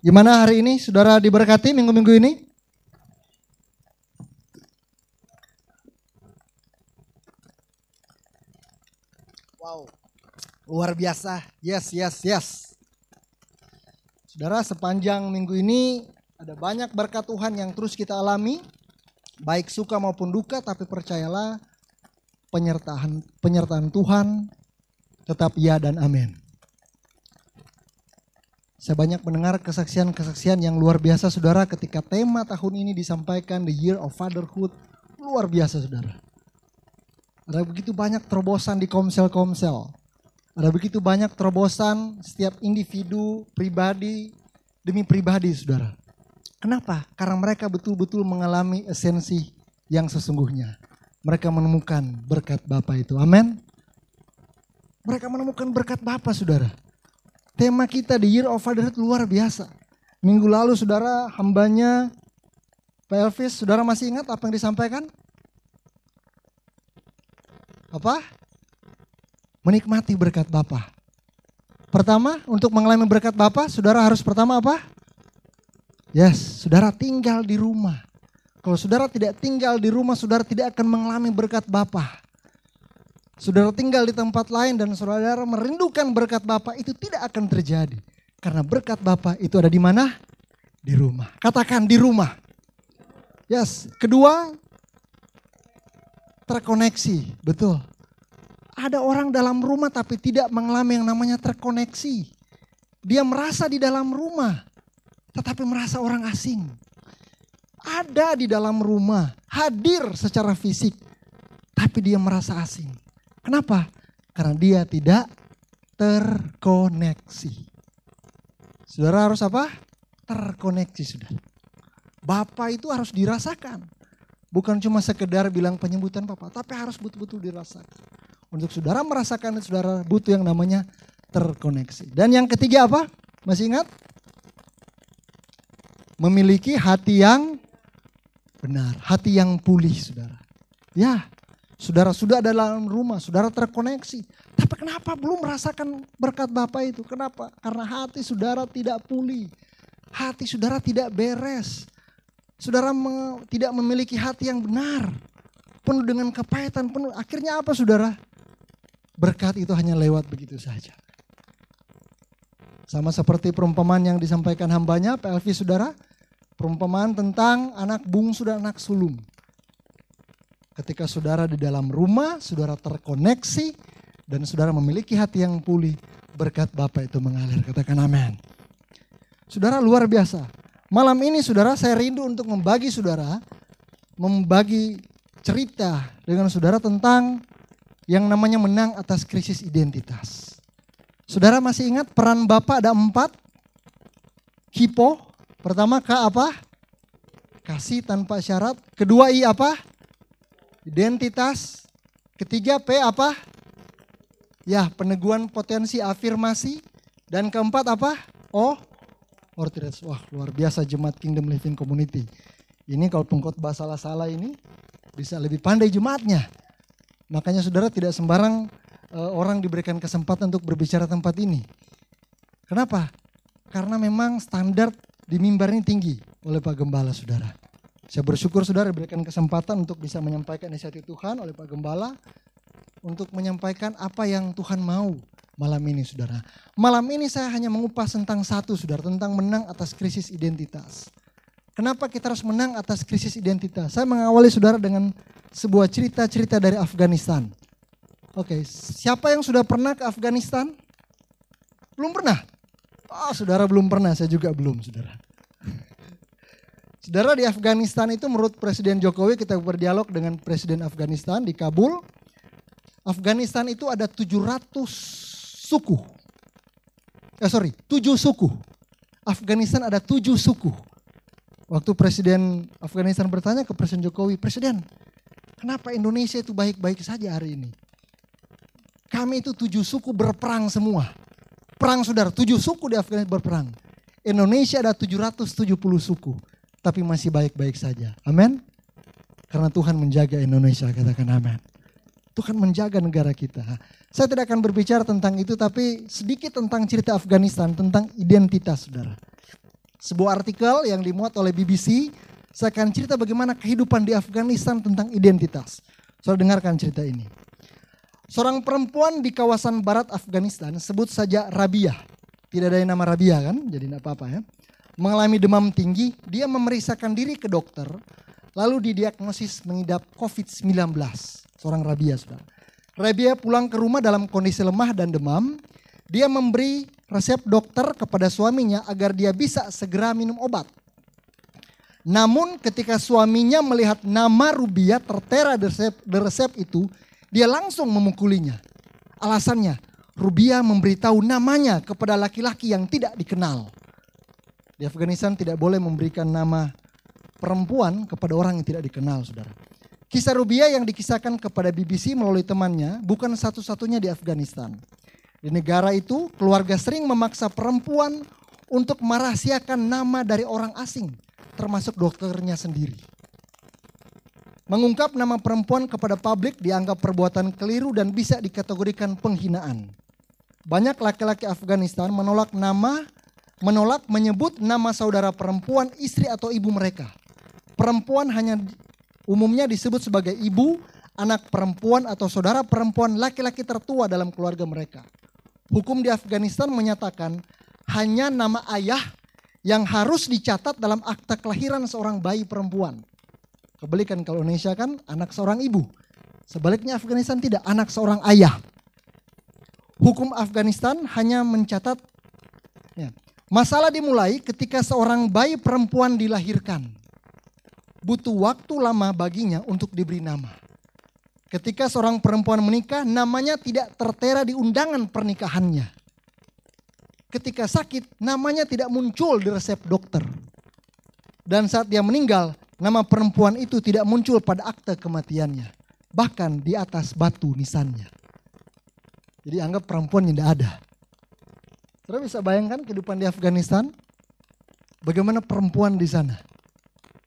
Gimana hari ini saudara diberkati minggu-minggu ini? Wow, luar biasa. Yes, yes, yes. Saudara, sepanjang minggu ini ada banyak berkat Tuhan yang terus kita alami, baik suka maupun duka, tapi percayalah penyertaan penyertaan Tuhan tetap ya dan amin. Saya banyak mendengar kesaksian-kesaksian yang luar biasa saudara ketika tema tahun ini disampaikan The Year of Fatherhood. Luar biasa saudara. Ada begitu banyak terobosan di komsel-komsel. Ada begitu banyak terobosan setiap individu, pribadi, demi pribadi saudara. Kenapa? Karena mereka betul-betul mengalami esensi yang sesungguhnya. Mereka menemukan berkat Bapa itu. Amin. Mereka menemukan berkat Bapa saudara. Tema kita di Year of Fatherhood luar biasa. Minggu lalu saudara hambanya Pak Elvis, saudara masih ingat apa yang disampaikan? Apa? Menikmati berkat Bapa. Pertama, untuk mengalami berkat Bapa, saudara harus pertama apa? Yes, saudara tinggal di rumah. Kalau saudara tidak tinggal di rumah, saudara tidak akan mengalami berkat Bapa. Saudara tinggal di tempat lain dan saudara merindukan berkat Bapak itu tidak akan terjadi. Karena berkat Bapak itu ada di mana? Di rumah. Katakan di rumah. Yes. Kedua, terkoneksi. Betul. Ada orang dalam rumah tapi tidak mengalami yang namanya terkoneksi. Dia merasa di dalam rumah, tetapi merasa orang asing. Ada di dalam rumah, hadir secara fisik, tapi dia merasa asing. Kenapa? Karena dia tidak terkoneksi. Saudara harus apa? Terkoneksi sudah. Bapak itu harus dirasakan. Bukan cuma sekedar bilang penyebutan Bapak, tapi harus betul-betul dirasakan. Untuk saudara merasakan, saudara butuh yang namanya terkoneksi. Dan yang ketiga apa? Masih ingat? Memiliki hati yang benar, hati yang pulih, saudara. Ya, Saudara sudah ada dalam rumah, saudara terkoneksi. Tapi kenapa belum merasakan berkat Bapak itu? Kenapa? Karena hati saudara tidak pulih. Hati saudara tidak beres. Saudara me tidak memiliki hati yang benar. Penuh dengan kepahitan, penuh. Akhirnya apa saudara? Berkat itu hanya lewat begitu saja. Sama seperti perumpamaan yang disampaikan hambanya, PLV saudara. Perumpamaan tentang anak bungsu dan anak sulung. Ketika saudara di dalam rumah, saudara terkoneksi, dan saudara memiliki hati yang pulih, berkat Bapak itu mengalir. Katakan amin. Saudara luar biasa. Malam ini saudara saya rindu untuk membagi saudara, membagi cerita dengan saudara tentang yang namanya menang atas krisis identitas. Saudara masih ingat peran Bapak ada empat? Hipo, pertama K apa? Kasih tanpa syarat. Kedua I apa? Identitas. Ketiga P apa? Ya, peneguhan potensi afirmasi. Dan keempat apa? O, orthodox. Wah, luar biasa jemaat Kingdom Living Community. Ini kalau pengkhotbah salah-salah ini bisa lebih pandai jemaatnya. Makanya saudara tidak sembarang uh, orang diberikan kesempatan untuk berbicara tempat ini. Kenapa? Karena memang standar di mimbar ini tinggi oleh Pak Gembala saudara. Saya bersyukur saudara diberikan kesempatan untuk bisa menyampaikan inisiatif Tuhan oleh Pak Gembala untuk menyampaikan apa yang Tuhan mau malam ini saudara. Malam ini saya hanya mengupas tentang satu saudara, tentang menang atas krisis identitas. Kenapa kita harus menang atas krisis identitas? Saya mengawali saudara dengan sebuah cerita-cerita dari Afghanistan. Oke, siapa yang sudah pernah ke Afghanistan? Belum pernah? Oh, saudara belum pernah, saya juga belum, saudara. Saudara di Afghanistan itu menurut Presiden Jokowi kita berdialog dengan Presiden Afghanistan di Kabul. Afghanistan itu ada 700 suku. Eh sorry, 7 suku. Afghanistan ada 7 suku. Waktu Presiden Afghanistan bertanya ke Presiden Jokowi, Presiden, kenapa Indonesia itu baik-baik saja hari ini? Kami itu tujuh suku berperang semua. Perang saudara, tujuh suku di Afghanistan berperang. Indonesia ada 770 suku tapi masih baik-baik saja. Amin. Karena Tuhan menjaga Indonesia, katakan amin. Tuhan menjaga negara kita. Saya tidak akan berbicara tentang itu, tapi sedikit tentang cerita Afghanistan, tentang identitas saudara. sebuah artikel yang dimuat oleh BBC. Saya akan cerita bagaimana kehidupan di Afghanistan tentang identitas. Saudara dengarkan cerita ini. Seorang perempuan di kawasan barat Afghanistan, sebut saja Rabia. Tidak ada yang nama Rabia kan, jadi tidak apa-apa ya. Mengalami demam tinggi, dia memeriksakan diri ke dokter, lalu didiagnosis mengidap COVID-19. Seorang Rabia, saudara. Rabia pulang ke rumah dalam kondisi lemah dan demam. Dia memberi resep dokter kepada suaminya agar dia bisa segera minum obat. Namun ketika suaminya melihat nama Rubia tertera di resep, di resep itu, dia langsung memukulinya. Alasannya, Rubia memberitahu namanya kepada laki-laki yang tidak dikenal. Di Afghanistan tidak boleh memberikan nama perempuan kepada orang yang tidak dikenal, saudara. Kisah Rubia yang dikisahkan kepada BBC melalui temannya bukan satu-satunya di Afghanistan. Di negara itu, keluarga sering memaksa perempuan untuk merahasiakan nama dari orang asing termasuk dokternya sendiri. Mengungkap nama perempuan kepada publik dianggap perbuatan keliru dan bisa dikategorikan penghinaan. Banyak laki-laki Afghanistan menolak nama, menolak menyebut nama saudara perempuan, istri atau ibu mereka. Perempuan hanya umumnya disebut sebagai ibu, anak perempuan atau saudara perempuan laki-laki tertua dalam keluarga mereka. Hukum di Afghanistan menyatakan hanya nama ayah yang harus dicatat dalam akta kelahiran seorang bayi perempuan. Kebalikan kalau Indonesia kan anak seorang ibu. Sebaliknya Afghanistan tidak anak seorang ayah. Hukum Afghanistan hanya mencatat ya, masalah dimulai ketika seorang bayi perempuan dilahirkan. Butuh waktu lama baginya untuk diberi nama. Ketika seorang perempuan menikah, namanya tidak tertera di undangan pernikahannya ketika sakit namanya tidak muncul di resep dokter. Dan saat dia meninggal, nama perempuan itu tidak muncul pada akte kematiannya. Bahkan di atas batu nisannya. Jadi anggap perempuan yang tidak ada. Saudara bisa bayangkan kehidupan di Afghanistan? Bagaimana perempuan di sana?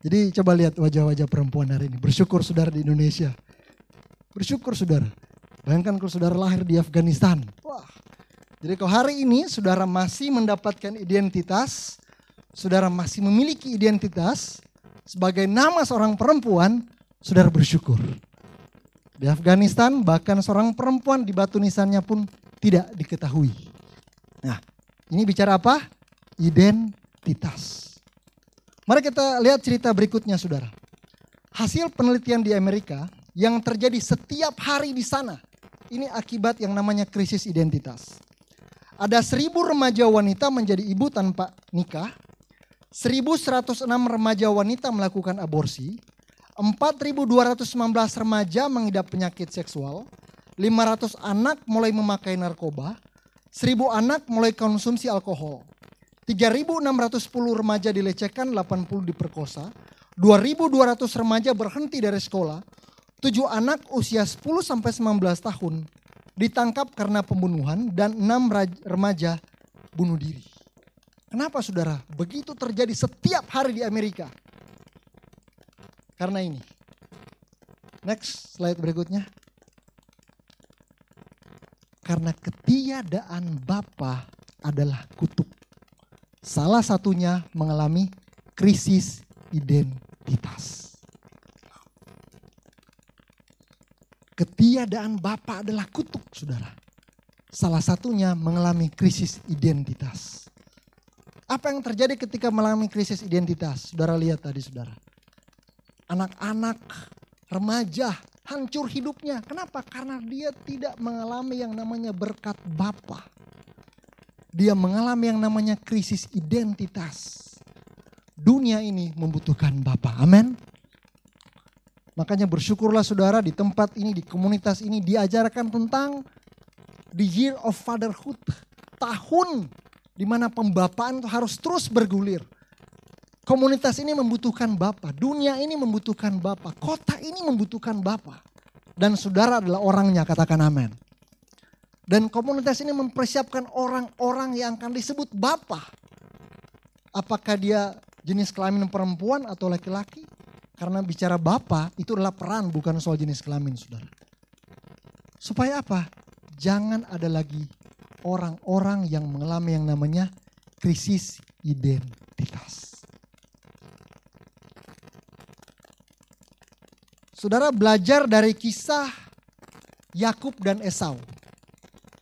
Jadi coba lihat wajah-wajah perempuan hari ini. Bersyukur saudara di Indonesia. Bersyukur saudara. Bayangkan kalau saudara lahir di Afghanistan. Wah, jadi kalau hari ini saudara masih mendapatkan identitas, saudara masih memiliki identitas sebagai nama seorang perempuan, saudara bersyukur. Di Afghanistan bahkan seorang perempuan di batu nisannya pun tidak diketahui. Nah, ini bicara apa? Identitas. Mari kita lihat cerita berikutnya saudara. Hasil penelitian di Amerika yang terjadi setiap hari di sana. Ini akibat yang namanya krisis identitas. Ada seribu remaja wanita menjadi ibu tanpa nikah, 1106 remaja wanita melakukan aborsi, 4219 remaja mengidap penyakit seksual, 500 anak mulai memakai narkoba, 1000 anak mulai konsumsi alkohol, 3610 remaja dilecehkan, 80 diperkosa, 2200 remaja berhenti dari sekolah, 7 anak usia 10 sampai 19 tahun ditangkap karena pembunuhan dan enam remaja bunuh diri. Kenapa saudara? Begitu terjadi setiap hari di Amerika. Karena ini. Next slide berikutnya. Karena ketiadaan Bapa adalah kutuk. Salah satunya mengalami krisis identitas. Ketiadaan Bapak adalah kutuk, saudara. Salah satunya mengalami krisis identitas. Apa yang terjadi ketika mengalami krisis identitas? Saudara lihat tadi, saudara. Anak-anak, remaja, hancur hidupnya. Kenapa? Karena dia tidak mengalami yang namanya berkat Bapa. Dia mengalami yang namanya krisis identitas. Dunia ini membutuhkan Bapa. Amin. Makanya bersyukurlah saudara di tempat ini, di komunitas ini diajarkan tentang the year of fatherhood. Tahun di mana pembapaan itu harus terus bergulir. Komunitas ini membutuhkan Bapak, dunia ini membutuhkan Bapak, kota ini membutuhkan Bapak. Dan saudara adalah orangnya, katakan amin. Dan komunitas ini mempersiapkan orang-orang yang akan disebut Bapak. Apakah dia jenis kelamin perempuan atau laki-laki? Karena bicara Bapak itu adalah peran bukan soal jenis kelamin saudara. Supaya apa? Jangan ada lagi orang-orang yang mengalami yang namanya krisis identitas. Saudara belajar dari kisah Yakub dan Esau.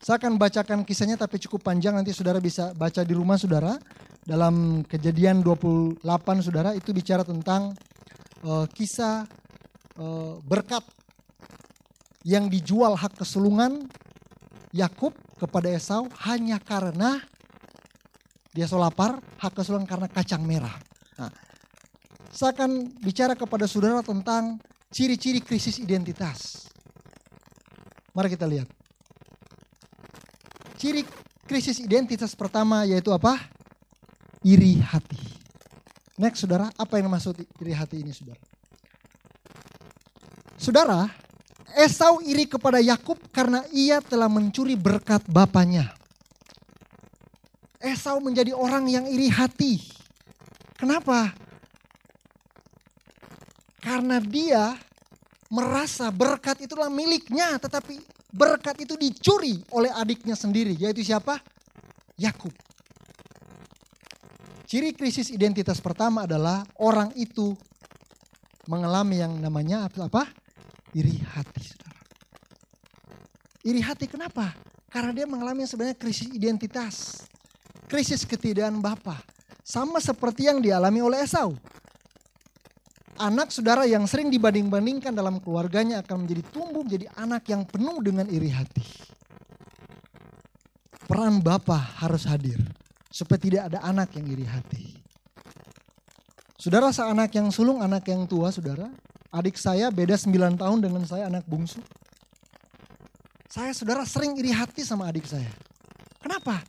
Saya akan bacakan kisahnya tapi cukup panjang nanti saudara bisa baca di rumah saudara. Dalam kejadian 28 saudara itu bicara tentang uh, kisah uh, berkat yang dijual hak kesulungan Yakub kepada Esau hanya karena dia so lapar, hak kesulungan karena kacang merah. Nah, saya akan bicara kepada saudara tentang ciri-ciri krisis identitas. Mari kita lihat. Ciri krisis identitas pertama yaitu apa? Iri hati. Next saudara, apa yang maksud iri hati ini saudara? Saudara, Esau iri kepada Yakub karena ia telah mencuri berkat bapaknya. Esau menjadi orang yang iri hati. Kenapa? Karena dia merasa berkat itulah miliknya, tetapi berkat itu dicuri oleh adiknya sendiri, yaitu siapa? Yakub. Ciri krisis identitas pertama adalah orang itu mengalami yang namanya apa? Iri hati. Iri hati kenapa? Karena dia mengalami yang sebenarnya krisis identitas. Krisis ketidakan Bapa. Sama seperti yang dialami oleh Esau anak saudara yang sering dibanding-bandingkan dalam keluarganya akan menjadi tumbuh menjadi anak yang penuh dengan iri hati. Peran Bapak harus hadir supaya tidak ada anak yang iri hati. Saudara seanak yang sulung, anak yang tua, saudara. Adik saya beda 9 tahun dengan saya anak bungsu. Saya saudara sering iri hati sama adik saya. Kenapa?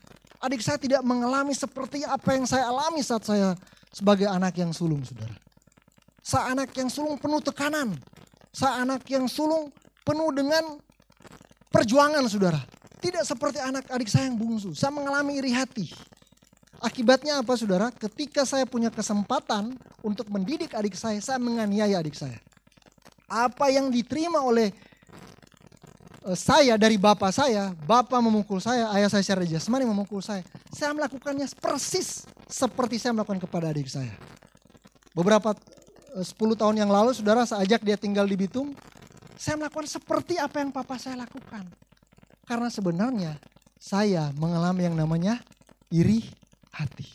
Adik saya tidak mengalami seperti apa yang saya alami saat saya sebagai anak yang sulung, saudara. Sa anak yang sulung penuh tekanan. Sa anak yang sulung penuh dengan perjuangan saudara. Tidak seperti anak adik saya yang bungsu. Saya mengalami iri hati. Akibatnya apa saudara? Ketika saya punya kesempatan untuk mendidik adik saya, saya menganiaya adik saya. Apa yang diterima oleh eh, saya dari bapak saya, bapak memukul saya, ayah saya secara jasmani memukul saya. Saya melakukannya persis seperti saya melakukan kepada adik saya. Beberapa 10 tahun yang lalu saudara saya ajak dia tinggal di Bitung. Saya melakukan seperti apa yang papa saya lakukan. Karena sebenarnya saya mengalami yang namanya iri hati.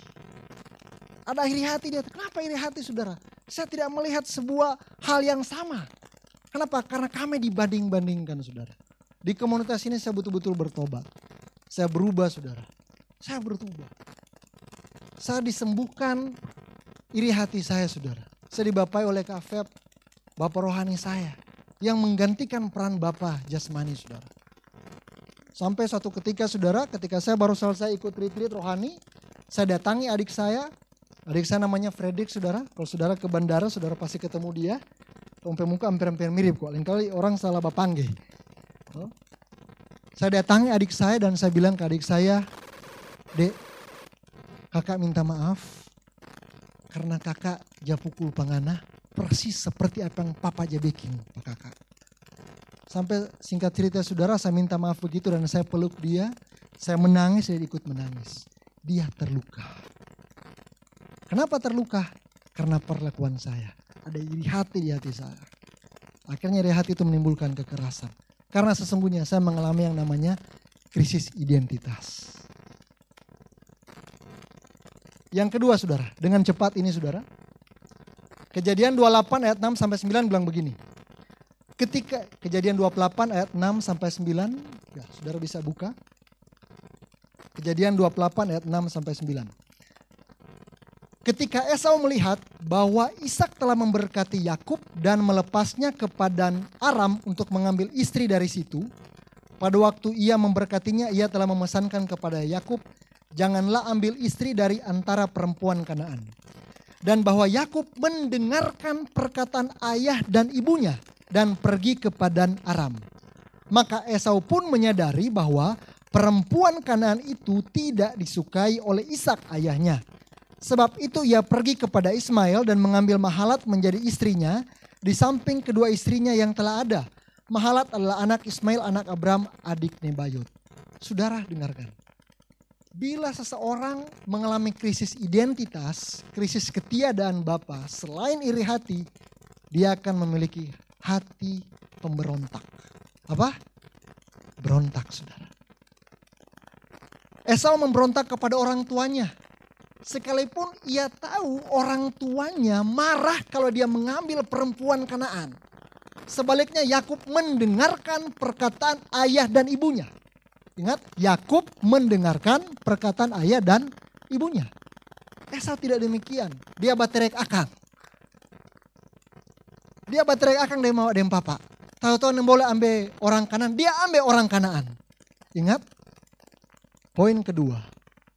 Ada iri hati dia. Kenapa iri hati saudara? Saya tidak melihat sebuah hal yang sama. Kenapa? Karena kami dibanding-bandingkan saudara. Di komunitas ini saya betul-betul bertobat. Saya berubah saudara. Saya berubah. Saya disembuhkan iri hati saya saudara. Saya dibapai oleh Kak Feb, Bapak rohani saya. Yang menggantikan peran Bapak jasmani saudara. Sampai suatu ketika saudara, ketika saya baru selesai ikut retreat rohani, saya datangi adik saya. Adik saya namanya Fredrik saudara. Kalau saudara ke bandara, saudara pasti ketemu dia. Tompe muka hampir-hampir mirip kok. Lain kali orang salah bapangge. Oh. Saya datangi adik saya dan saya bilang ke adik saya, Dek, kakak minta maaf karena kakak japukul pangana persis seperti apa yang papa jabeking pak kakak. Sampai singkat cerita saudara saya minta maaf begitu dan saya peluk dia. Saya menangis, saya ikut menangis. Dia terluka. Kenapa terluka? Karena perlakuan saya. Ada iri hati di hati saya. Akhirnya iri hati itu menimbulkan kekerasan. Karena sesungguhnya saya mengalami yang namanya krisis identitas. Yang kedua saudara, dengan cepat ini saudara. Kejadian 28 ayat 6 sampai 9 bilang begini. Ketika kejadian 28 ayat 6 sampai 9, ya saudara bisa buka. Kejadian 28 ayat 6 sampai 9. Ketika Esau melihat bahwa Ishak telah memberkati Yakub dan melepasnya ke padan Aram untuk mengambil istri dari situ, pada waktu ia memberkatinya, ia telah memesankan kepada Yakub janganlah ambil istri dari antara perempuan Kanaan. Dan bahwa Yakub mendengarkan perkataan ayah dan ibunya dan pergi ke padan Aram. Maka Esau pun menyadari bahwa perempuan Kanaan itu tidak disukai oleh Ishak ayahnya. Sebab itu ia pergi kepada Ismail dan mengambil Mahalat menjadi istrinya di samping kedua istrinya yang telah ada. Mahalat adalah anak Ismail, anak Abram, adik Nebayot. Saudara dengarkan bila seseorang mengalami krisis identitas, krisis ketiadaan Bapa, selain iri hati, dia akan memiliki hati pemberontak. Apa? Berontak, saudara. Esau memberontak kepada orang tuanya. Sekalipun ia tahu orang tuanya marah kalau dia mengambil perempuan Kanaan. Sebaliknya Yakub mendengarkan perkataan ayah dan ibunya. Ingat, Yakub mendengarkan perkataan ayah dan ibunya. Esau tidak demikian. Dia baterai akang. Dia baterai akang dari mau dem papa. Tahu-tahu boleh ambil orang kanan, dia ambil orang kanaan. Ingat, Poin kedua,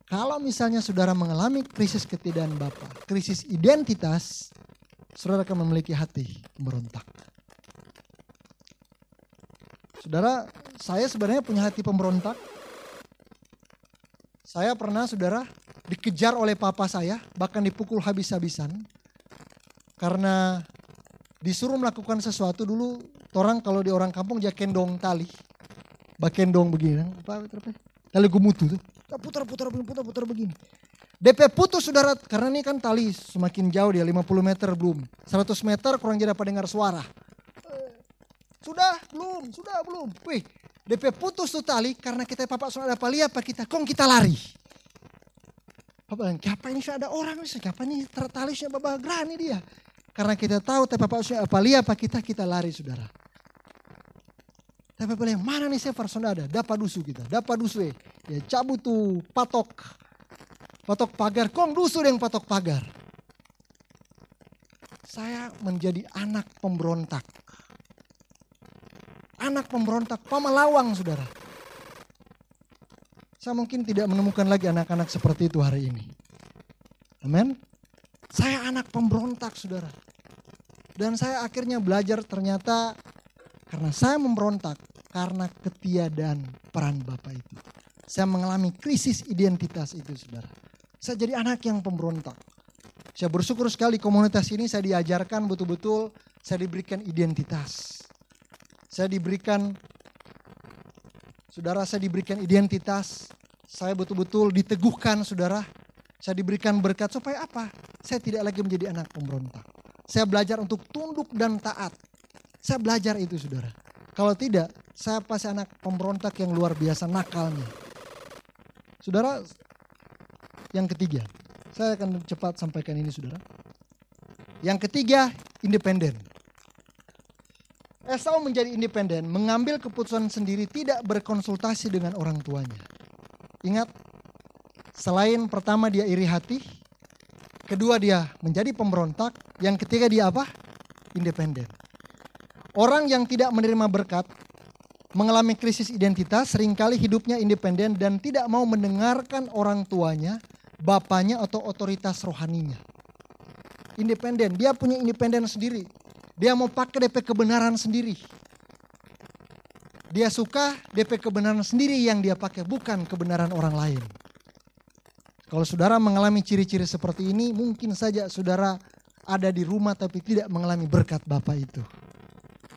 kalau misalnya saudara mengalami krisis ketidakadilan Bapak, krisis identitas, saudara akan memiliki hati memberontak. Saudara, saya sebenarnya punya hati pemberontak. Saya pernah, saudara, dikejar oleh papa saya, bahkan dipukul habis-habisan. Karena disuruh melakukan sesuatu dulu, orang kalau di orang kampung dia kendong tali. Bakendong begini, apa, apa, Tali gumutu tuh. Putar, putar, putar, putar begini. DP putus saudara, karena ini kan tali semakin jauh dia 50 meter belum. 100 meter kurang jadi dapat dengar suara. Sudah, belum, sudah, belum. Wih, DP putus tuh tali karena kita papa sudah apa lihat apa kita, kong kita lari. Papa bilang, siapa ini sudah ada orang, siapa ini tertali sudah bapak gerani dia. Karena kita tahu tapi papa sudah apa lihat apa kita, kita lari saudara. Tapi boleh mana nih sefer ada? Dapat dusu kita, dapat dusu eh. Ya cabut tuh patok. Patok pagar, kong dusu yang patok pagar. Saya menjadi anak pemberontak. Anak pemberontak, pamalawang saudara. Saya mungkin tidak menemukan lagi anak-anak seperti itu hari ini. Amin. Saya anak pemberontak saudara. Dan saya akhirnya belajar ternyata karena saya memberontak, karena ketiadaan peran Bapak itu. Saya mengalami krisis identitas itu saudara. Saya jadi anak yang pemberontak. Saya bersyukur sekali komunitas ini saya diajarkan betul-betul saya diberikan identitas. Saya diberikan, saudara saya diberikan identitas. Saya betul-betul diteguhkan saudara. Saya diberikan berkat supaya apa? Saya tidak lagi menjadi anak pemberontak. Saya belajar untuk tunduk dan taat. Saya belajar itu saudara. Kalau tidak, saya pasti anak pemberontak yang luar biasa nakalnya. Saudara, yang ketiga, saya akan cepat sampaikan ini saudara. Yang ketiga, independen. Esau menjadi independen, mengambil keputusan sendiri tidak berkonsultasi dengan orang tuanya. Ingat, selain pertama dia iri hati, kedua dia menjadi pemberontak, yang ketiga dia apa? Independen. Orang yang tidak menerima berkat mengalami krisis identitas, sering kali hidupnya independen dan tidak mau mendengarkan orang tuanya, bapaknya atau otoritas rohaninya. Independen, dia punya independen sendiri. Dia mau pakai DP kebenaran sendiri. Dia suka DP kebenaran sendiri yang dia pakai, bukan kebenaran orang lain. Kalau saudara mengalami ciri-ciri seperti ini, mungkin saja saudara ada di rumah tapi tidak mengalami berkat Bapak itu.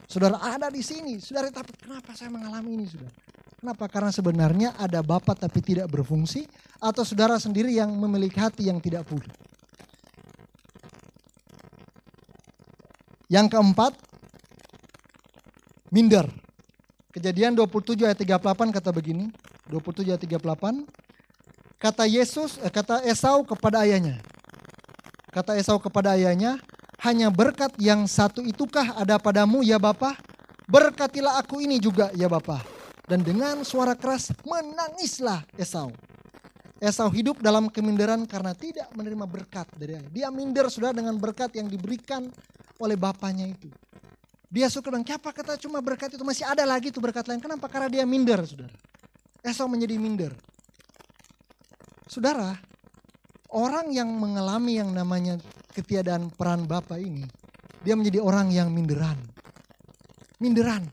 Saudara ada di sini, saudara tapi kenapa saya mengalami ini saudara? Kenapa? Karena sebenarnya ada bapak tapi tidak berfungsi atau saudara sendiri yang memiliki hati yang tidak pulih. Yang keempat, minder. Kejadian 27 ayat 38 kata begini, 27 ayat 38. Kata Yesus, eh, kata Esau kepada ayahnya. Kata Esau kepada ayahnya, hanya berkat yang satu itukah ada padamu ya Bapa? Berkatilah aku ini juga ya Bapa. Dan dengan suara keras menangislah Esau. Esau hidup dalam keminderan karena tidak menerima berkat dari ayah. Dia minder sudah dengan berkat yang diberikan oleh bapaknya itu. Dia suka dan siapa kata cuma berkat itu masih ada lagi tuh berkat lain. Kenapa? Karena dia minder saudara. Esau menjadi minder. Saudara, orang yang mengalami yang namanya ketiadaan peran Bapak ini, dia menjadi orang yang minderan. Minderan.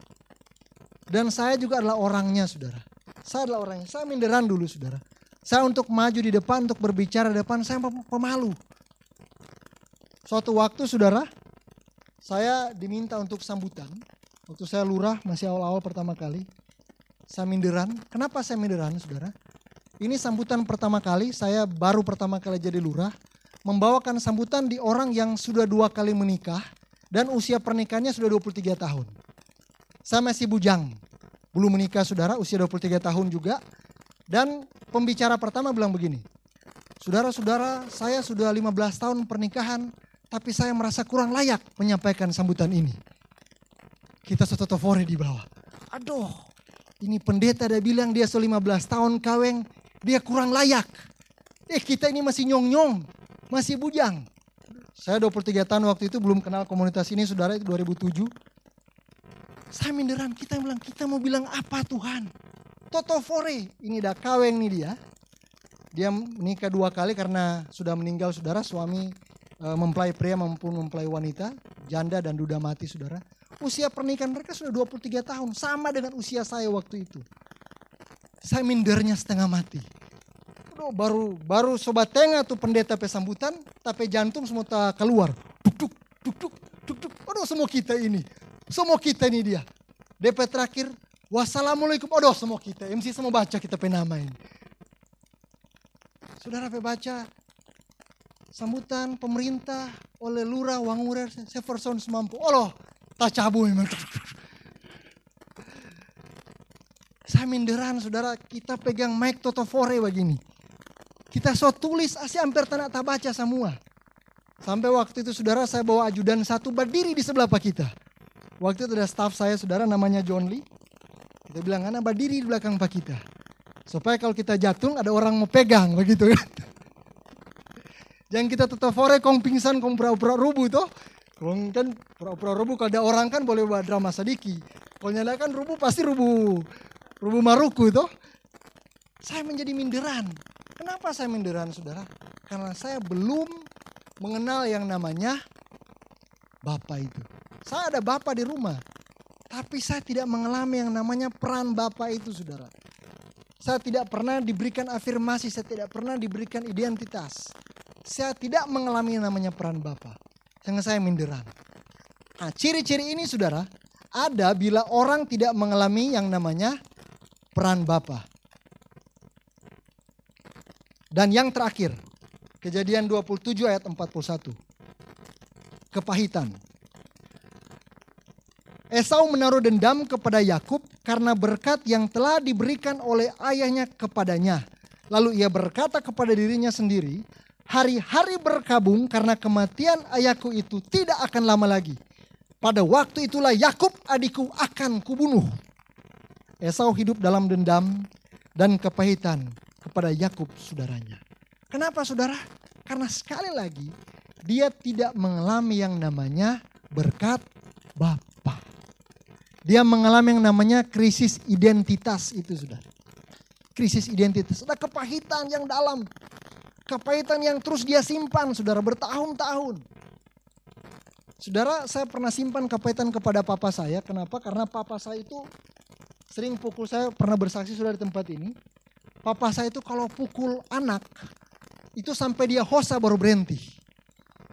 Dan saya juga adalah orangnya, saudara. Saya adalah orangnya. Saya minderan dulu, saudara. Saya untuk maju di depan, untuk berbicara di depan, saya pemalu. Suatu waktu, saudara, saya diminta untuk sambutan. Waktu saya lurah, masih awal-awal pertama kali. Saya minderan. Kenapa saya minderan, saudara? Ini sambutan pertama kali, saya baru pertama kali jadi lurah. Membawakan sambutan di orang yang sudah dua kali menikah dan usia pernikahannya sudah 23 tahun. Saya masih bujang, belum menikah saudara, usia 23 tahun juga. Dan pembicara pertama bilang begini, Saudara-saudara, saya sudah 15 tahun pernikahan, tapi saya merasa kurang layak menyampaikan sambutan ini. Kita sototofore di bawah. Aduh, ini pendeta dia bilang dia sudah 15 tahun kaweng, dia kurang layak. Eh kita ini masih nyong-nyong, masih bujang. Saya 23 tahun waktu itu belum kenal komunitas ini, saudara itu 2007. Saya minderan, kita bilang, kita mau bilang apa Tuhan? Toto Fore, ini dah kaweng nih dia. Dia menikah dua kali karena sudah meninggal saudara, suami mempelai pria maupun mempelai wanita, janda dan duda mati saudara. Usia pernikahan mereka sudah 23 tahun, sama dengan usia saya waktu itu. Saya mindernya setengah mati. Aduh, baru baru sobat tengah tuh pendeta pesambutan, tapi jantung semua tak keluar. Duk duk duk duk duk duk. Aduh semua kita ini. Semua kita ini dia. DP terakhir, wassalamualaikum. Aduh semua kita. MC semua baca kita penama ini. Saudara baca sambutan pemerintah oleh lurah Wangurer Severson semampu. Allah tak cabu memang. Saya minderan saudara kita pegang mic totofore begini. Kita so tulis asli hampir tak baca semua. Sampai waktu itu saudara saya bawa ajudan satu berdiri di sebelah pak kita. Waktu itu ada staff saya saudara namanya John Lee. Kita bilang anak berdiri di belakang pak kita. Supaya kalau kita jatuh ada orang mau pegang begitu kan. Jangan kita tetap kong pingsan kong pura-pura rubuh toh. Kong kan pura-pura rubuh kalau ada orang kan boleh buat drama sedikit. Kalau nyalakan rubuh pasti rubuh. Rubuh maruku toh. Saya menjadi minderan. Kenapa saya minderan saudara? Karena saya belum mengenal yang namanya Bapak itu. Saya ada Bapak di rumah. Tapi saya tidak mengalami yang namanya peran Bapak itu saudara. Saya tidak pernah diberikan afirmasi, saya tidak pernah diberikan identitas. Saya tidak mengalami yang namanya peran Bapak. Sehingga saya minderan. Nah, ciri-ciri ini saudara, ada bila orang tidak mengalami yang namanya peran Bapak. Dan yang terakhir, kejadian 27 ayat 41. Kepahitan. Esau menaruh dendam kepada Yakub karena berkat yang telah diberikan oleh ayahnya kepadanya. Lalu ia berkata kepada dirinya sendiri, hari-hari berkabung karena kematian ayahku itu tidak akan lama lagi. Pada waktu itulah Yakub adikku akan kubunuh. Esau hidup dalam dendam dan kepahitan kepada Yakub saudaranya. Kenapa saudara? Karena sekali lagi dia tidak mengalami yang namanya berkat Bapa. Dia mengalami yang namanya krisis identitas itu sudah. Krisis identitas. Ada kepahitan yang dalam. Kepahitan yang terus dia simpan saudara bertahun-tahun. Saudara saya pernah simpan kepahitan kepada papa saya. Kenapa? Karena papa saya itu sering pukul saya pernah bersaksi sudah di tempat ini. Papa saya itu kalau pukul anak, itu sampai dia hosa baru berhenti.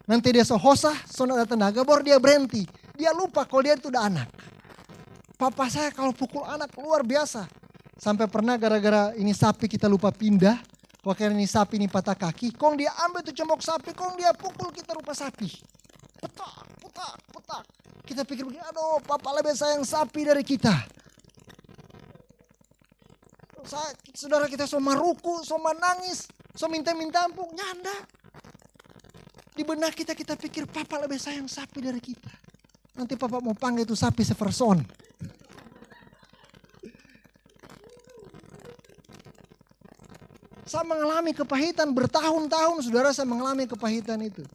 Nanti dia sehosa, soalnya ada tenaga, baru dia berhenti. Dia lupa kalau dia itu udah anak. Papa saya kalau pukul anak luar biasa. Sampai pernah gara-gara ini sapi kita lupa pindah. Wakil ini sapi ini patah kaki. Kong dia ambil tuh cembok sapi, kong dia pukul kita rupa sapi. Petak, petak, petak. Kita pikir begini, aduh papa lebih sayang sapi dari kita saya, saudara kita semua ruku, semua nangis, semua minta-minta ampun, nyanda. Di benak kita kita pikir papa lebih sayang sapi dari kita. Nanti papa mau panggil itu sapi severson. Saya mengalami kepahitan bertahun-tahun saudara saya mengalami kepahitan itu.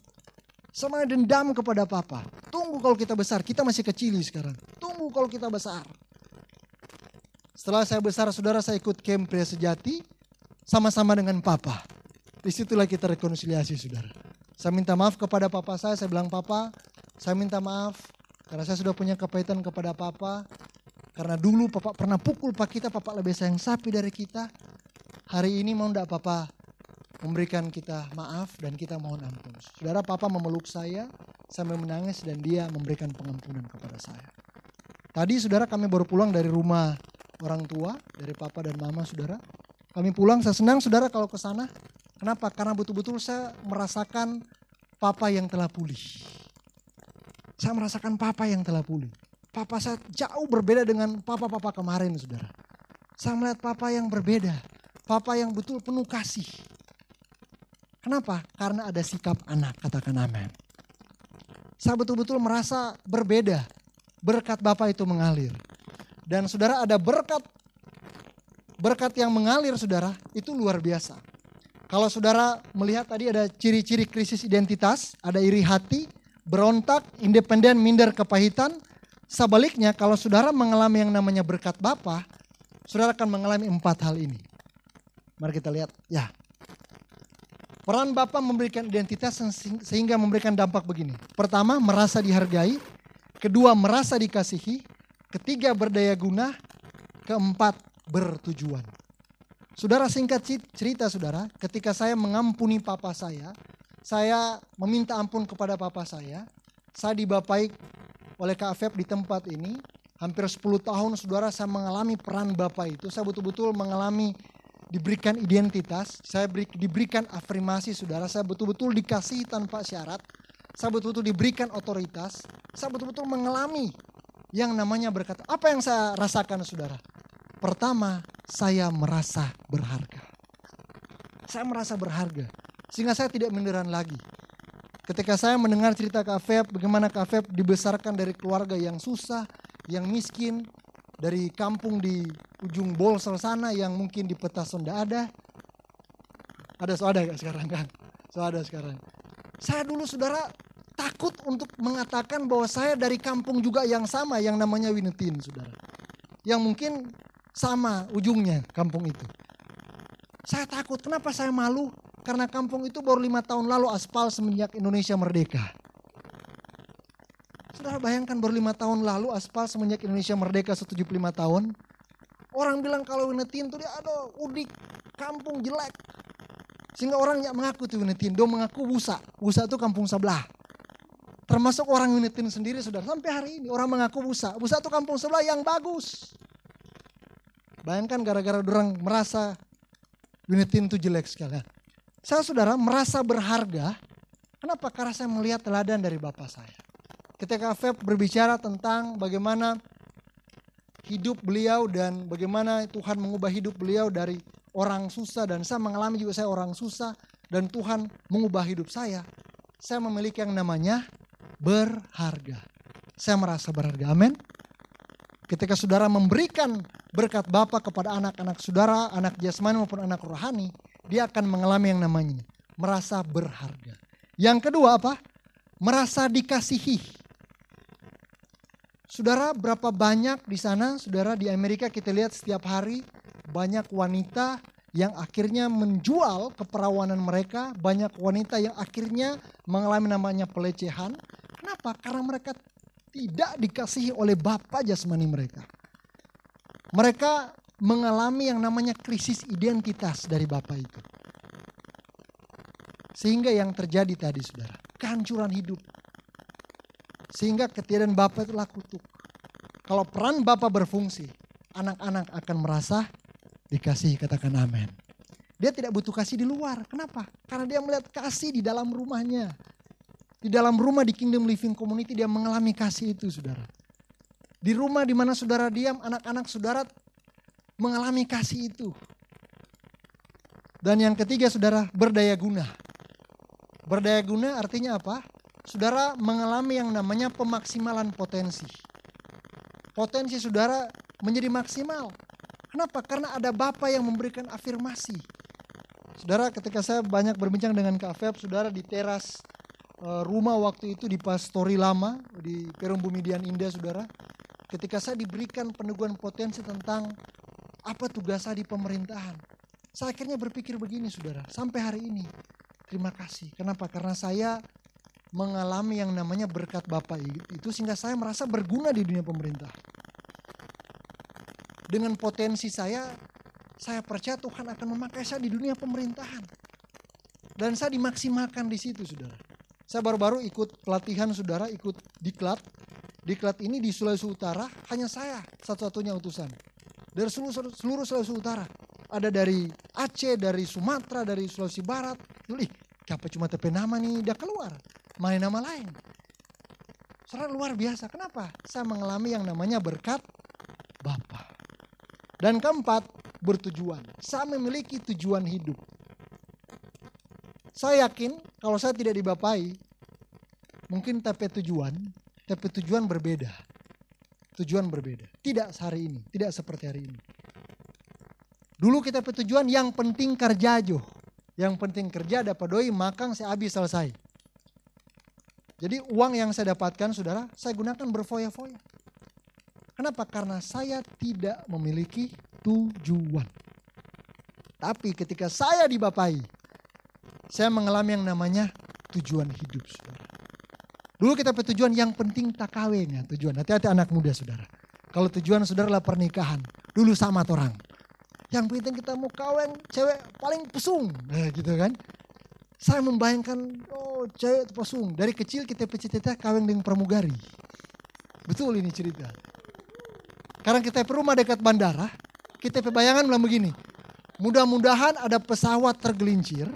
Sama dendam kepada papa. Tunggu kalau kita besar, kita masih kecil sekarang. Tunggu kalau kita besar. Setelah saya besar, saudara saya ikut camp pria sejati sama-sama dengan papa. Di situlah kita rekonsiliasi saudara. Saya minta maaf kepada papa saya, saya bilang papa, saya minta maaf karena saya sudah punya kepahitan kepada papa. Karena dulu papa pernah pukul pak kita, papa lebih sayang sapi dari kita. Hari ini mau enggak papa memberikan kita maaf dan kita mohon ampun. Saudara papa memeluk saya sambil menangis dan dia memberikan pengampunan kepada saya. Tadi saudara kami baru pulang dari rumah orang tua, dari papa dan mama saudara. Kami pulang, saya senang saudara kalau ke sana. Kenapa? Karena betul-betul saya merasakan papa yang telah pulih. Saya merasakan papa yang telah pulih. Papa saya jauh berbeda dengan papa-papa kemarin saudara. Saya melihat papa yang berbeda. Papa yang betul penuh kasih. Kenapa? Karena ada sikap anak, katakan amin. Saya betul-betul merasa berbeda. Berkat Bapak itu mengalir. Dan saudara ada berkat berkat yang mengalir saudara itu luar biasa. Kalau saudara melihat tadi ada ciri-ciri krisis identitas, ada iri hati, berontak, independen, minder, kepahitan, Sebaliknya kalau saudara mengalami yang namanya berkat Bapa, saudara akan mengalami empat hal ini. Mari kita lihat. Ya. Peran Bapa memberikan identitas sehingga memberikan dampak begini. Pertama, merasa dihargai. Kedua, merasa dikasihi. Ketiga, berdaya guna. Keempat, bertujuan. Saudara singkat cerita saudara, ketika saya mengampuni papa saya, saya meminta ampun kepada papa saya, saya dibapai oleh Kak Feb di tempat ini. Hampir 10 tahun saudara saya mengalami peran Bapak itu. Saya betul-betul mengalami diberikan identitas. Saya beri, diberikan afirmasi saudara. Saya betul-betul dikasih tanpa syarat. Saya betul-betul diberikan otoritas. Saya betul-betul mengalami yang namanya berkata. Apa yang saya rasakan saudara? Pertama, saya merasa berharga. Saya merasa berharga. Sehingga saya tidak menderan lagi. Ketika saya mendengar cerita Kak Feb, bagaimana Kak Feb dibesarkan dari keluarga yang susah, yang miskin, dari kampung di ujung Bolsel sana yang mungkin di peta sonda ada. Ada so ada gak sekarang kan? So ada sekarang. Saya dulu saudara takut untuk mengatakan bahwa saya dari kampung juga yang sama yang namanya Winetin saudara. Yang mungkin sama ujungnya kampung itu. Saya takut, kenapa saya malu? Karena kampung itu baru lima tahun lalu aspal semenjak Indonesia merdeka. Saudara bayangkan baru lima tahun lalu aspal semenjak Indonesia merdeka 75 tahun. Orang bilang kalau Winetin tuh dia ada udik kampung jelek. Sehingga orang nggak mengaku tuh Winetin, dia mengaku Busa. Busa itu kampung sebelah. Termasuk orang Winetin sendiri saudara. Sampai hari ini orang mengaku Busa. Busa itu kampung sebelah yang bagus. Bayangkan gara-gara orang merasa Winetin itu jelek sekali. Saya saudara merasa berharga. Kenapa? Karena saya melihat teladan dari bapak saya. Ketika Feb berbicara tentang bagaimana hidup beliau dan bagaimana Tuhan mengubah hidup beliau dari orang susah dan saya mengalami juga saya orang susah dan Tuhan mengubah hidup saya. Saya memiliki yang namanya berharga. Saya merasa berharga. Amin. Ketika saudara memberikan berkat Bapak kepada anak-anak saudara, anak jasmani maupun anak rohani, dia akan mengalami yang namanya merasa berharga. Yang kedua apa? Merasa dikasihi. Saudara, berapa banyak di sana, saudara di Amerika kita lihat setiap hari banyak wanita yang akhirnya menjual keperawanan mereka, banyak wanita yang akhirnya mengalami namanya pelecehan. Kenapa? Karena mereka tidak dikasihi oleh bapak jasmani mereka. Mereka mengalami yang namanya krisis identitas dari Bapak itu. Sehingga yang terjadi tadi saudara, kehancuran hidup. Sehingga ketiadaan Bapak itulah kutuk. Kalau peran Bapak berfungsi, anak-anak akan merasa dikasih, katakan amin. Dia tidak butuh kasih di luar. Kenapa? Karena dia melihat kasih di dalam rumahnya. Di dalam rumah di Kingdom Living Community dia mengalami kasih itu saudara. Di rumah di mana saudara diam, anak-anak saudara mengalami kasih itu. Dan yang ketiga saudara berdaya guna. Berdaya guna artinya apa? Saudara mengalami yang namanya pemaksimalan potensi. Potensi saudara menjadi maksimal. Kenapa? Karena ada Bapak yang memberikan afirmasi. Saudara ketika saya banyak berbincang dengan Kak Feb, saudara di teras eh, rumah waktu itu di Pastori Lama, di Perum Bumidian Indah saudara. Ketika saya diberikan peneguhan potensi tentang apa tugas saya di pemerintahan? Saya akhirnya berpikir begini saudara, sampai hari ini. Terima kasih. Kenapa? Karena saya mengalami yang namanya berkat Bapak itu sehingga saya merasa berguna di dunia pemerintah. Dengan potensi saya, saya percaya Tuhan akan memakai saya di dunia pemerintahan. Dan saya dimaksimalkan di situ, saudara. Saya baru-baru ikut pelatihan, saudara, ikut diklat. Diklat ini di Sulawesi Utara, hanya saya satu-satunya utusan dari seluruh, seluruh Sulawesi Utara. Ada dari Aceh, dari Sumatera, dari Sulawesi Barat. Ih, kenapa cuma TP nama nih udah keluar. Main nama lain. Saudara luar biasa. Kenapa? Saya mengalami yang namanya berkat Bapa. Dan keempat, bertujuan. Saya memiliki tujuan hidup. Saya yakin kalau saya tidak dibapai, mungkin TP tujuan, TP tujuan berbeda. Tujuan berbeda. Tidak hari ini, tidak seperti hari ini. Dulu kita tujuan yang penting kerja jo. Yang penting kerja dapat doi makan saya habis selesai. Jadi uang yang saya dapatkan saudara, saya gunakan berfoya-foya. Kenapa? Karena saya tidak memiliki tujuan. Tapi ketika saya dibapai, saya mengalami yang namanya tujuan hidup saudara. Dulu kita tujuan yang penting tak kawin ya tujuan. Hati-hati anak muda saudara. Kalau tujuan saudara lah pernikahan. Dulu sama orang. Yang penting kita mau kawin cewek paling pesung. Nah gitu kan. Saya membayangkan oh cewek pesung. Dari kecil kita cita kawin dengan pramugari. Betul ini cerita. Karena kita rumah dekat bandara. Kita bayangan bilang begini. Mudah-mudahan ada pesawat tergelincir.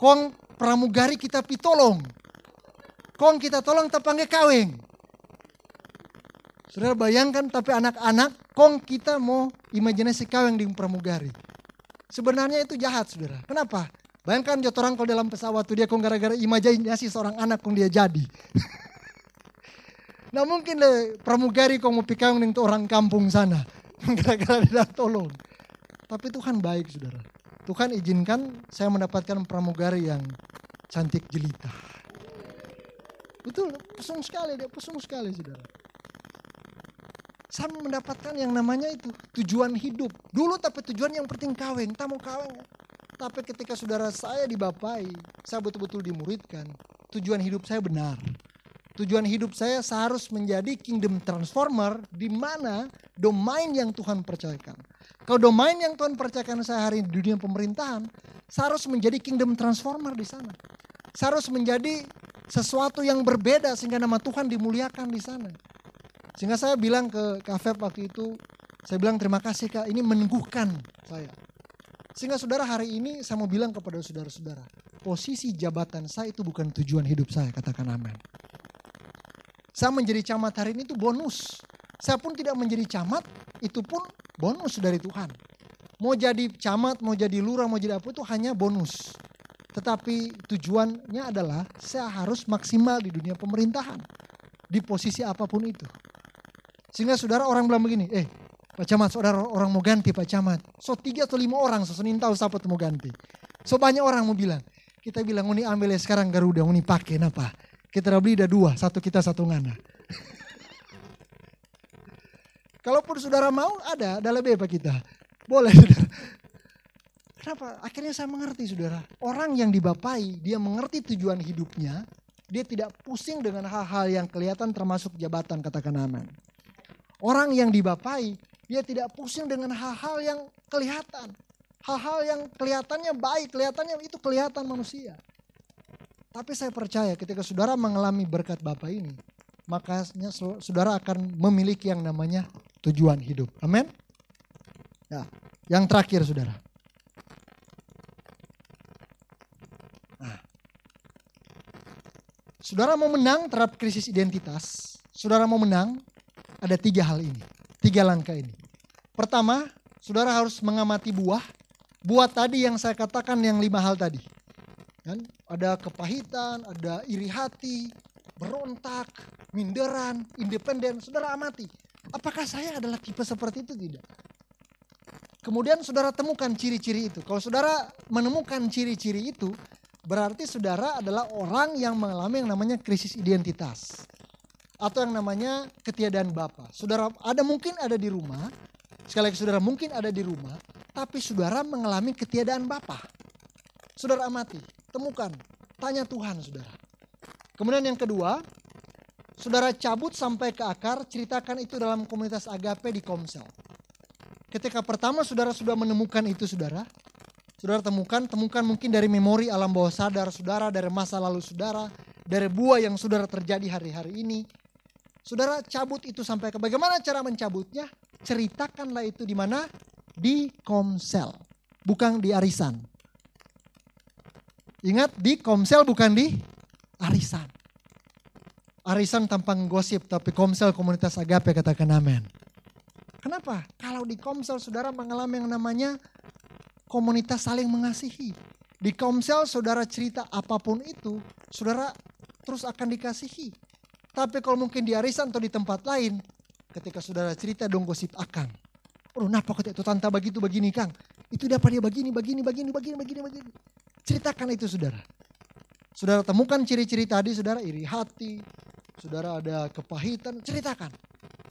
Kong pramugari kita pitolong Kong kita tolong tepanggil kawin. Saudara bayangkan tapi anak-anak kong kita mau imajinasi kawin di pramugari. Sebenarnya itu jahat saudara. Kenapa? Bayangkan jotorang kalau dalam pesawat tuh dia kong gara-gara imajinasi seorang anak kong dia jadi. nah mungkin le pramugari kong mau pikawin dengan orang kampung sana. gara-gara dia tolong. Tapi Tuhan baik saudara. Tuhan izinkan saya mendapatkan pramugari yang cantik jelita. Betul, pesung sekali dia, pesung sekali saudara. Saya mendapatkan yang namanya itu tujuan hidup. Dulu tapi tujuan yang penting kawin, tak mau kawin. Tapi ketika saudara saya dibapai, saya betul-betul dimuridkan. Tujuan hidup saya benar. Tujuan hidup saya seharus menjadi kingdom transformer di mana domain yang Tuhan percayakan. Kalau domain yang Tuhan percayakan saya hari ini di dunia pemerintahan, saya harus menjadi kingdom transformer di sana. Saya harus menjadi sesuatu yang berbeda sehingga nama Tuhan dimuliakan di sana. Sehingga saya bilang ke Kak waktu itu, saya bilang terima kasih Kak, ini meneguhkan saya. Sehingga saudara hari ini saya mau bilang kepada saudara-saudara, posisi jabatan saya itu bukan tujuan hidup saya, katakan amin. Saya menjadi camat hari ini itu bonus. Saya pun tidak menjadi camat, itu pun bonus dari Tuhan. Mau jadi camat, mau jadi lurah, mau jadi apa itu hanya bonus. Tetapi tujuannya adalah saya harus maksimal di dunia pemerintahan. Di posisi apa pun itu. Sehingga saudara orang bilang begini, eh Pak Camat, saudara orang mau ganti Pak Camat. So tiga atau lima orang, so senin tahu siapa mau ganti. So banyak orang mau bilang, kita bilang ini ambil sekarang Garuda, ini pakai apa? Kita beli ada dua, satu kita satu ngana. Kalaupun saudara mau ada, ada lebih Pak kita. Boleh saudara. Kenapa? Akhirnya saya mengerti saudara. Orang yang dibapai, dia mengerti tujuan hidupnya. Dia tidak pusing dengan hal-hal yang kelihatan termasuk jabatan katakan aman. Orang yang dibapai, dia tidak pusing dengan hal-hal yang kelihatan. Hal-hal yang kelihatannya baik, kelihatannya itu kelihatan manusia. Tapi saya percaya ketika saudara mengalami berkat Bapak ini, makanya saudara akan memiliki yang namanya tujuan hidup. Amin. Ya, yang terakhir saudara. Saudara mau menang terhadap krisis identitas, saudara mau menang, ada tiga hal ini, tiga langkah ini. Pertama, saudara harus mengamati buah. Buah tadi yang saya katakan yang lima hal tadi. Kan? Ada kepahitan, ada iri hati, berontak, minderan, independen. Saudara amati. Apakah saya adalah tipe seperti itu? Tidak. Kemudian saudara temukan ciri-ciri itu. Kalau saudara menemukan ciri-ciri itu, Berarti saudara adalah orang yang mengalami yang namanya krisis identitas. Atau yang namanya ketiadaan Bapak. Saudara ada mungkin ada di rumah, sekali lagi saudara mungkin ada di rumah, tapi saudara mengalami ketiadaan Bapak. Saudara amati, temukan, tanya Tuhan saudara. Kemudian yang kedua, saudara cabut sampai ke akar, ceritakan itu dalam komunitas agape di Komsel. Ketika pertama saudara sudah menemukan itu saudara, saudara temukan, temukan mungkin dari memori alam bawah sadar saudara, dari masa lalu saudara, dari buah yang saudara terjadi hari-hari ini. Saudara cabut itu sampai ke bagaimana cara mencabutnya? Ceritakanlah itu di mana? Di komsel. bukan di arisan. Ingat di komsel bukan di arisan. Arisan tampang gosip tapi komsel komunitas agape katakan amin. Kenapa? Kalau di komsel saudara mengalami yang namanya komunitas saling mengasihi. Di komsel saudara cerita apa pun itu, saudara terus akan dikasihi. Tapi kalau mungkin di arisan atau di tempat lain, ketika saudara cerita dong gosip akang. Oh, kenapa kata itu tante begitu begini Kang? Itu dapat dia begini, begini, begini, begini, begini, begini. Ceritakan itu saudara. Saudara temukan ciri-ciri tadi, saudara iri hati, saudara ada kepahitan, ceritakan.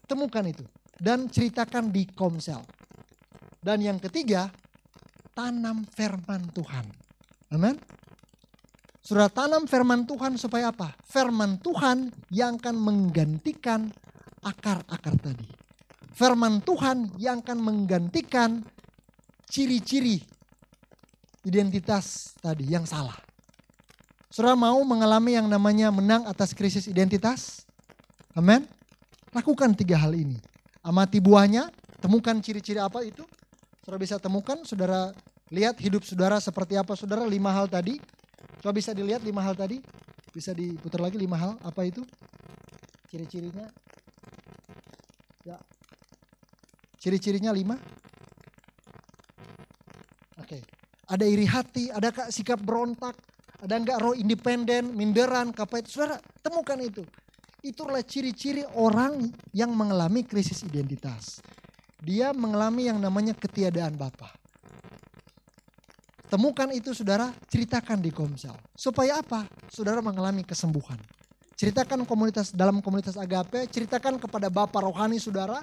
Temukan itu. Dan ceritakan di komsel. Dan yang ketiga, tanam firman Tuhan. Amin. Saudara tanam firman Tuhan supaya apa? Firman Tuhan yang akan menggantikan akar-akar tadi. Firman Tuhan yang akan menggantikan ciri-ciri identitas tadi yang salah. Saudara mau mengalami yang namanya menang atas krisis identitas? Amin. Lakukan tiga hal ini. Amati buahnya, temukan ciri-ciri apa itu. Saudara bisa temukan, saudara lihat hidup saudara seperti apa saudara, lima hal tadi. Coba bisa dilihat lima hal tadi. Bisa diputar lagi lima hal, apa itu? Ciri-cirinya. Ya. Ciri-cirinya lima. Oke. Ada iri hati, ada sikap berontak, ada enggak roh independen, minderan, apa itu. Saudara, temukan itu. Itulah ciri-ciri orang yang mengalami krisis identitas. Dia mengalami yang namanya ketiadaan Bapa. Temukan itu saudara, ceritakan di Komsel. Supaya apa? Saudara mengalami kesembuhan. Ceritakan komunitas dalam komunitas agape, ceritakan kepada Bapak rohani saudara,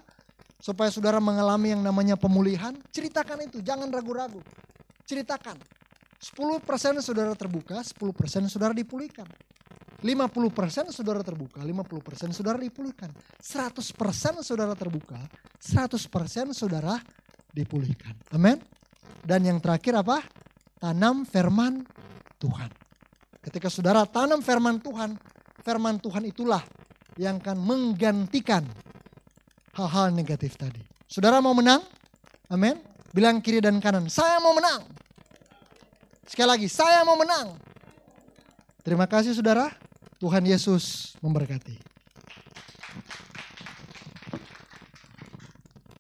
supaya saudara mengalami yang namanya pemulihan, ceritakan itu, jangan ragu-ragu. Ceritakan. 10% saudara terbuka, 10% saudara dipulihkan. 50% saudara terbuka, 50% saudara dipulihkan. 100% saudara terbuka, 100% saudara dipulihkan. Amin. Dan yang terakhir apa? tanam firman Tuhan. Ketika saudara tanam firman Tuhan, firman Tuhan itulah yang akan menggantikan hal-hal negatif tadi. Saudara mau menang? Amin. Bilang kiri dan kanan, saya mau menang. Sekali lagi, saya mau menang. Terima kasih saudara. Tuhan Yesus memberkati.